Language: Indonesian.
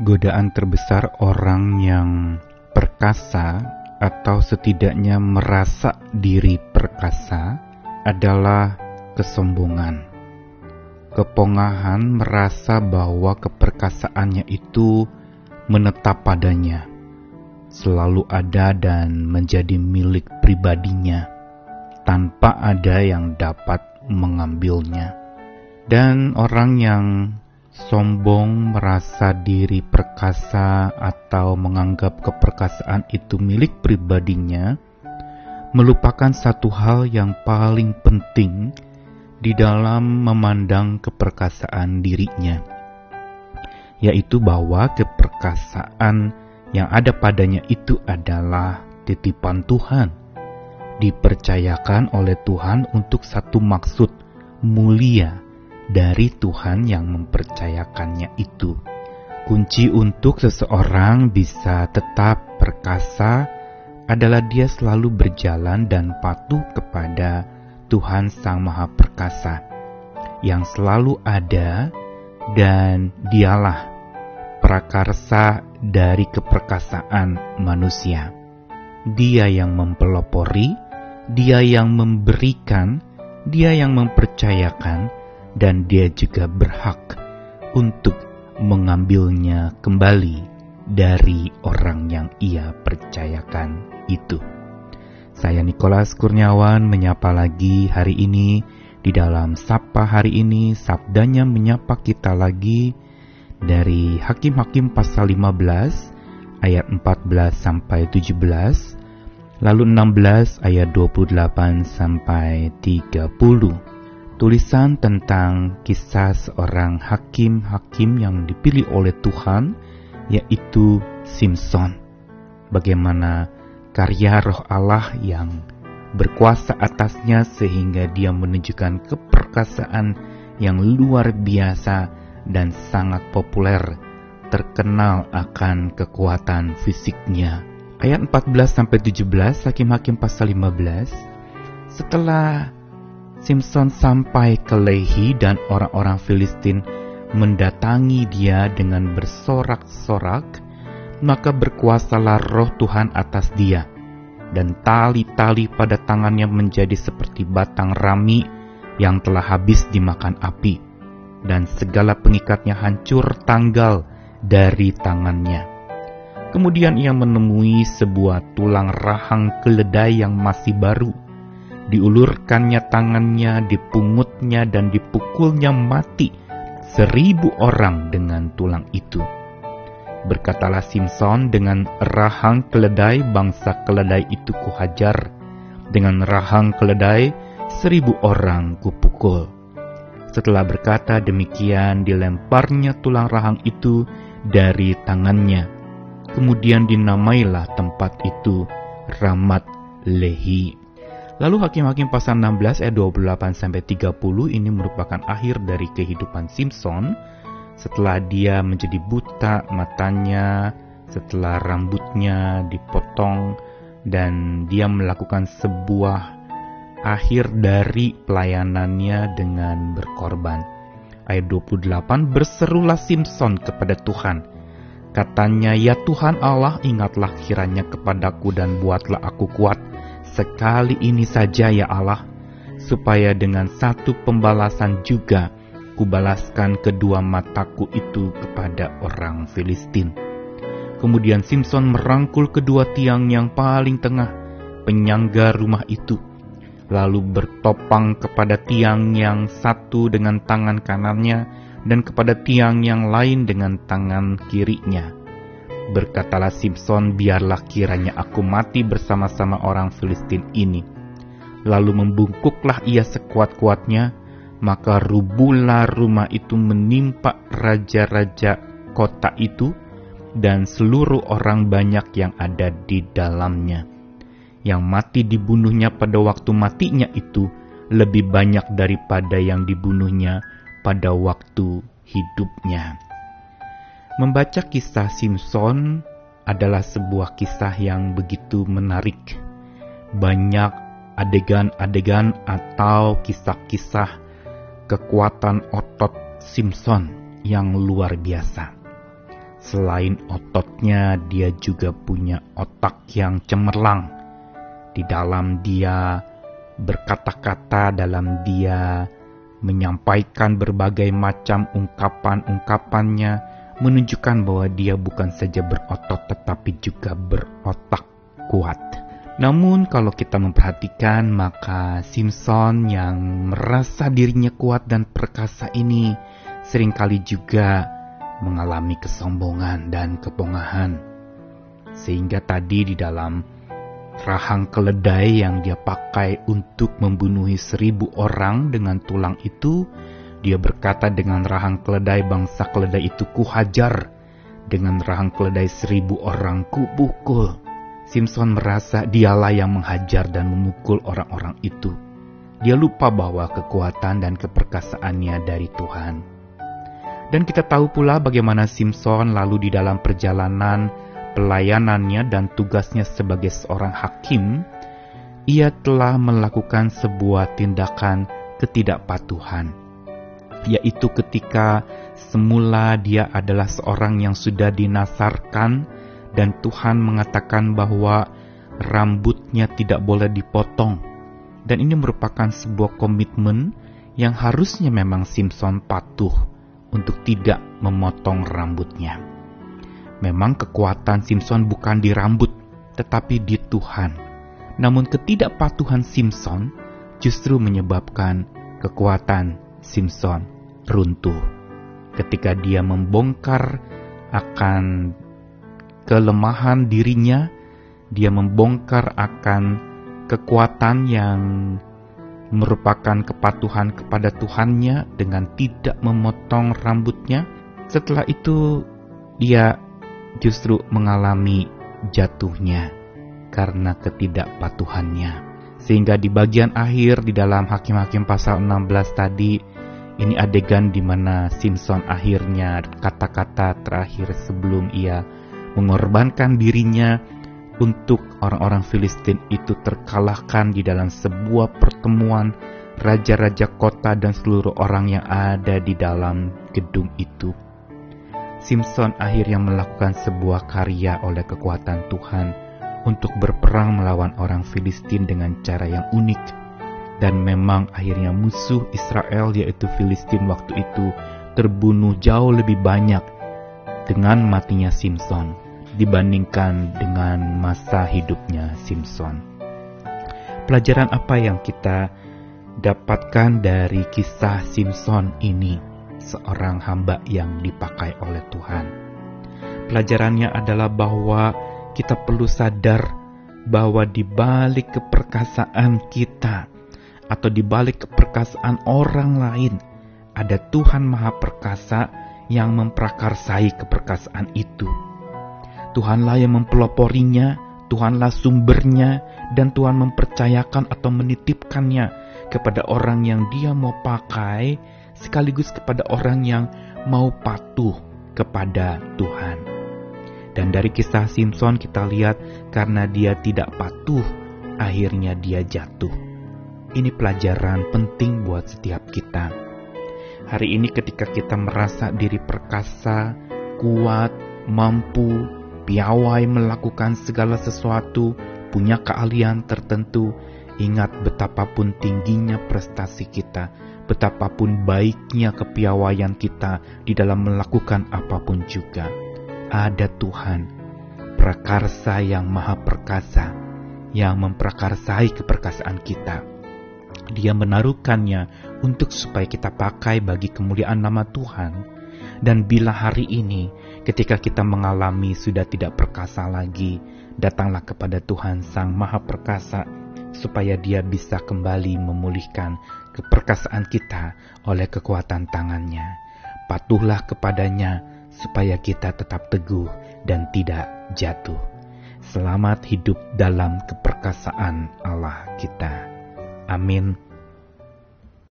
godaan terbesar orang yang perkasa atau setidaknya merasa diri perkasa adalah kesombongan. Kepongahan merasa bahwa keperkasaannya itu menetap padanya, selalu ada dan menjadi milik pribadinya, tanpa ada yang dapat mengambilnya. Dan orang yang sombong, merasa diri perkasa, atau menganggap keperkasaan itu milik pribadinya, melupakan satu hal yang paling penting di dalam memandang keperkasaan dirinya, yaitu bahwa keperkasaan yang ada padanya itu adalah titipan Tuhan, dipercayakan oleh Tuhan untuk satu maksud mulia dari Tuhan yang mempercayakannya itu. Kunci untuk seseorang bisa tetap perkasa adalah dia selalu berjalan dan patuh kepada Tuhan Sang Maha Perkasa yang selalu ada dan dialah prakarsa dari keperkasaan manusia. Dia yang mempelopori, dia yang memberikan, dia yang mempercayakan, dan dia juga berhak untuk mengambilnya kembali dari orang yang ia percayakan itu. Saya Nikolas Kurniawan menyapa lagi hari ini di dalam Sapa hari ini sabdanya menyapa kita lagi dari Hakim-Hakim pasal 15 ayat 14 sampai 17 lalu 16 ayat 28 sampai 30 tulisan tentang kisah seorang hakim-hakim yang dipilih oleh Tuhan, yaitu Simpson. Bagaimana karya roh Allah yang berkuasa atasnya sehingga dia menunjukkan keperkasaan yang luar biasa dan sangat populer, terkenal akan kekuatan fisiknya. Ayat 14-17 Hakim-Hakim pasal 15 Setelah Simpson sampai ke Lehi dan orang-orang Filistin mendatangi dia dengan bersorak-sorak, maka berkuasalah roh Tuhan atas dia, dan tali-tali pada tangannya menjadi seperti batang rami yang telah habis dimakan api, dan segala pengikatnya hancur tanggal dari tangannya. Kemudian ia menemui sebuah tulang rahang keledai yang masih baru, diulurkannya tangannya, dipungutnya dan dipukulnya mati seribu orang dengan tulang itu. Berkatalah Simpson dengan rahang keledai bangsa keledai itu kuhajar, dengan rahang keledai seribu orang kupukul. Setelah berkata demikian, dilemparnya tulang rahang itu dari tangannya. Kemudian dinamailah tempat itu Ramat Lehi. Lalu Hakim-Hakim pasal 16 ayat 28 sampai 30 ini merupakan akhir dari kehidupan Simpson setelah dia menjadi buta matanya, setelah rambutnya dipotong dan dia melakukan sebuah akhir dari pelayanannya dengan berkorban. Ayat 28 berserulah Simpson kepada Tuhan. Katanya, "Ya Tuhan Allah, ingatlah kiranya kepadaku dan buatlah aku kuat." Sekali ini saja ya Allah, supaya dengan satu pembalasan juga kubalaskan kedua mataku itu kepada orang Filistin. Kemudian Simpson merangkul kedua tiang yang paling tengah, penyangga rumah itu, lalu bertopang kepada tiang yang satu dengan tangan kanannya dan kepada tiang yang lain dengan tangan kirinya Berkatalah Simpson, biarlah kiranya aku mati bersama-sama orang Filistin ini. Lalu membungkuklah ia sekuat-kuatnya, maka rubuhlah rumah itu menimpa raja-raja kota itu dan seluruh orang banyak yang ada di dalamnya. Yang mati dibunuhnya pada waktu matinya itu lebih banyak daripada yang dibunuhnya pada waktu hidupnya. Membaca kisah Simpson adalah sebuah kisah yang begitu menarik. Banyak adegan-adegan atau kisah-kisah kekuatan otot Simpson yang luar biasa. Selain ototnya, dia juga punya otak yang cemerlang. Di dalam dia berkata-kata, dalam dia menyampaikan berbagai macam ungkapan-ungkapannya, menunjukkan bahwa dia bukan saja berotot tetapi juga berotak kuat. Namun kalau kita memperhatikan maka Simpson yang merasa dirinya kuat dan perkasa ini sering kali juga mengalami kesombongan dan kepongahan. Sehingga tadi di dalam rahang keledai yang dia pakai untuk membunuhi seribu orang dengan tulang itu, dia berkata dengan rahang keledai bangsa keledai itu kuhajar, dengan rahang keledai seribu orang kupukul. Simpson merasa dialah yang menghajar dan memukul orang-orang itu. Dia lupa bahwa kekuatan dan keperkasaannya dari Tuhan. Dan kita tahu pula bagaimana Simpson lalu di dalam perjalanan pelayanannya dan tugasnya sebagai seorang hakim, ia telah melakukan sebuah tindakan ketidakpatuhan, yaitu ketika semula dia adalah seorang yang sudah dinasarkan dan Tuhan mengatakan bahwa rambutnya tidak boleh dipotong. Dan ini merupakan sebuah komitmen yang harusnya memang Simpson patuh untuk tidak memotong rambutnya. Memang kekuatan Simpson bukan di rambut, tetapi di Tuhan. Namun ketidakpatuhan Simpson justru menyebabkan kekuatan Simpson runtuh. Ketika dia membongkar akan kelemahan dirinya, dia membongkar akan kekuatan yang merupakan kepatuhan kepada Tuhannya dengan tidak memotong rambutnya. Setelah itu, dia justru mengalami jatuhnya karena ketidakpatuhannya. Sehingga di bagian akhir di dalam Hakim-Hakim pasal 16 tadi, ini adegan di mana Simpson akhirnya kata-kata terakhir sebelum ia mengorbankan dirinya untuk orang-orang Filistin itu terkalahkan di dalam sebuah pertemuan raja-raja kota dan seluruh orang yang ada di dalam gedung itu. Simpson akhirnya melakukan sebuah karya oleh kekuatan Tuhan untuk berperang melawan orang Filistin dengan cara yang unik. Dan memang akhirnya musuh Israel yaitu Filistin waktu itu terbunuh jauh lebih banyak dengan matinya Simpson dibandingkan dengan masa hidupnya Simpson. Pelajaran apa yang kita dapatkan dari kisah Simpson ini, seorang hamba yang dipakai oleh Tuhan? Pelajarannya adalah bahwa kita perlu sadar bahwa di balik keperkasaan kita atau di balik keperkasaan orang lain ada Tuhan Maha Perkasa yang memprakarsai keperkasaan itu Tuhanlah yang mempeloporinya, Tuhanlah sumbernya, dan Tuhan mempercayakan atau menitipkannya kepada orang yang dia mau pakai, sekaligus kepada orang yang mau patuh kepada Tuhan. Dan dari kisah Simpson kita lihat karena dia tidak patuh, akhirnya dia jatuh. Ini pelajaran penting buat setiap kita. Hari ini ketika kita merasa diri perkasa, kuat, mampu, piawai melakukan segala sesuatu, punya keahlian tertentu, ingat betapapun tingginya prestasi kita, betapapun baiknya kepiawaian kita di dalam melakukan apa pun juga. Ada Tuhan, prakarsa yang maha perkasa, yang memprakarsai keperkasaan kita. Dia menaruhkannya untuk supaya kita pakai bagi kemuliaan nama Tuhan. Dan bila hari ini Ketika kita mengalami sudah tidak perkasa lagi, datanglah kepada Tuhan Sang Maha Perkasa, supaya Dia bisa kembali memulihkan keperkasaan kita oleh kekuatan tangannya. Patuhlah kepadanya, supaya kita tetap teguh dan tidak jatuh. Selamat hidup dalam keperkasaan Allah kita. Amin.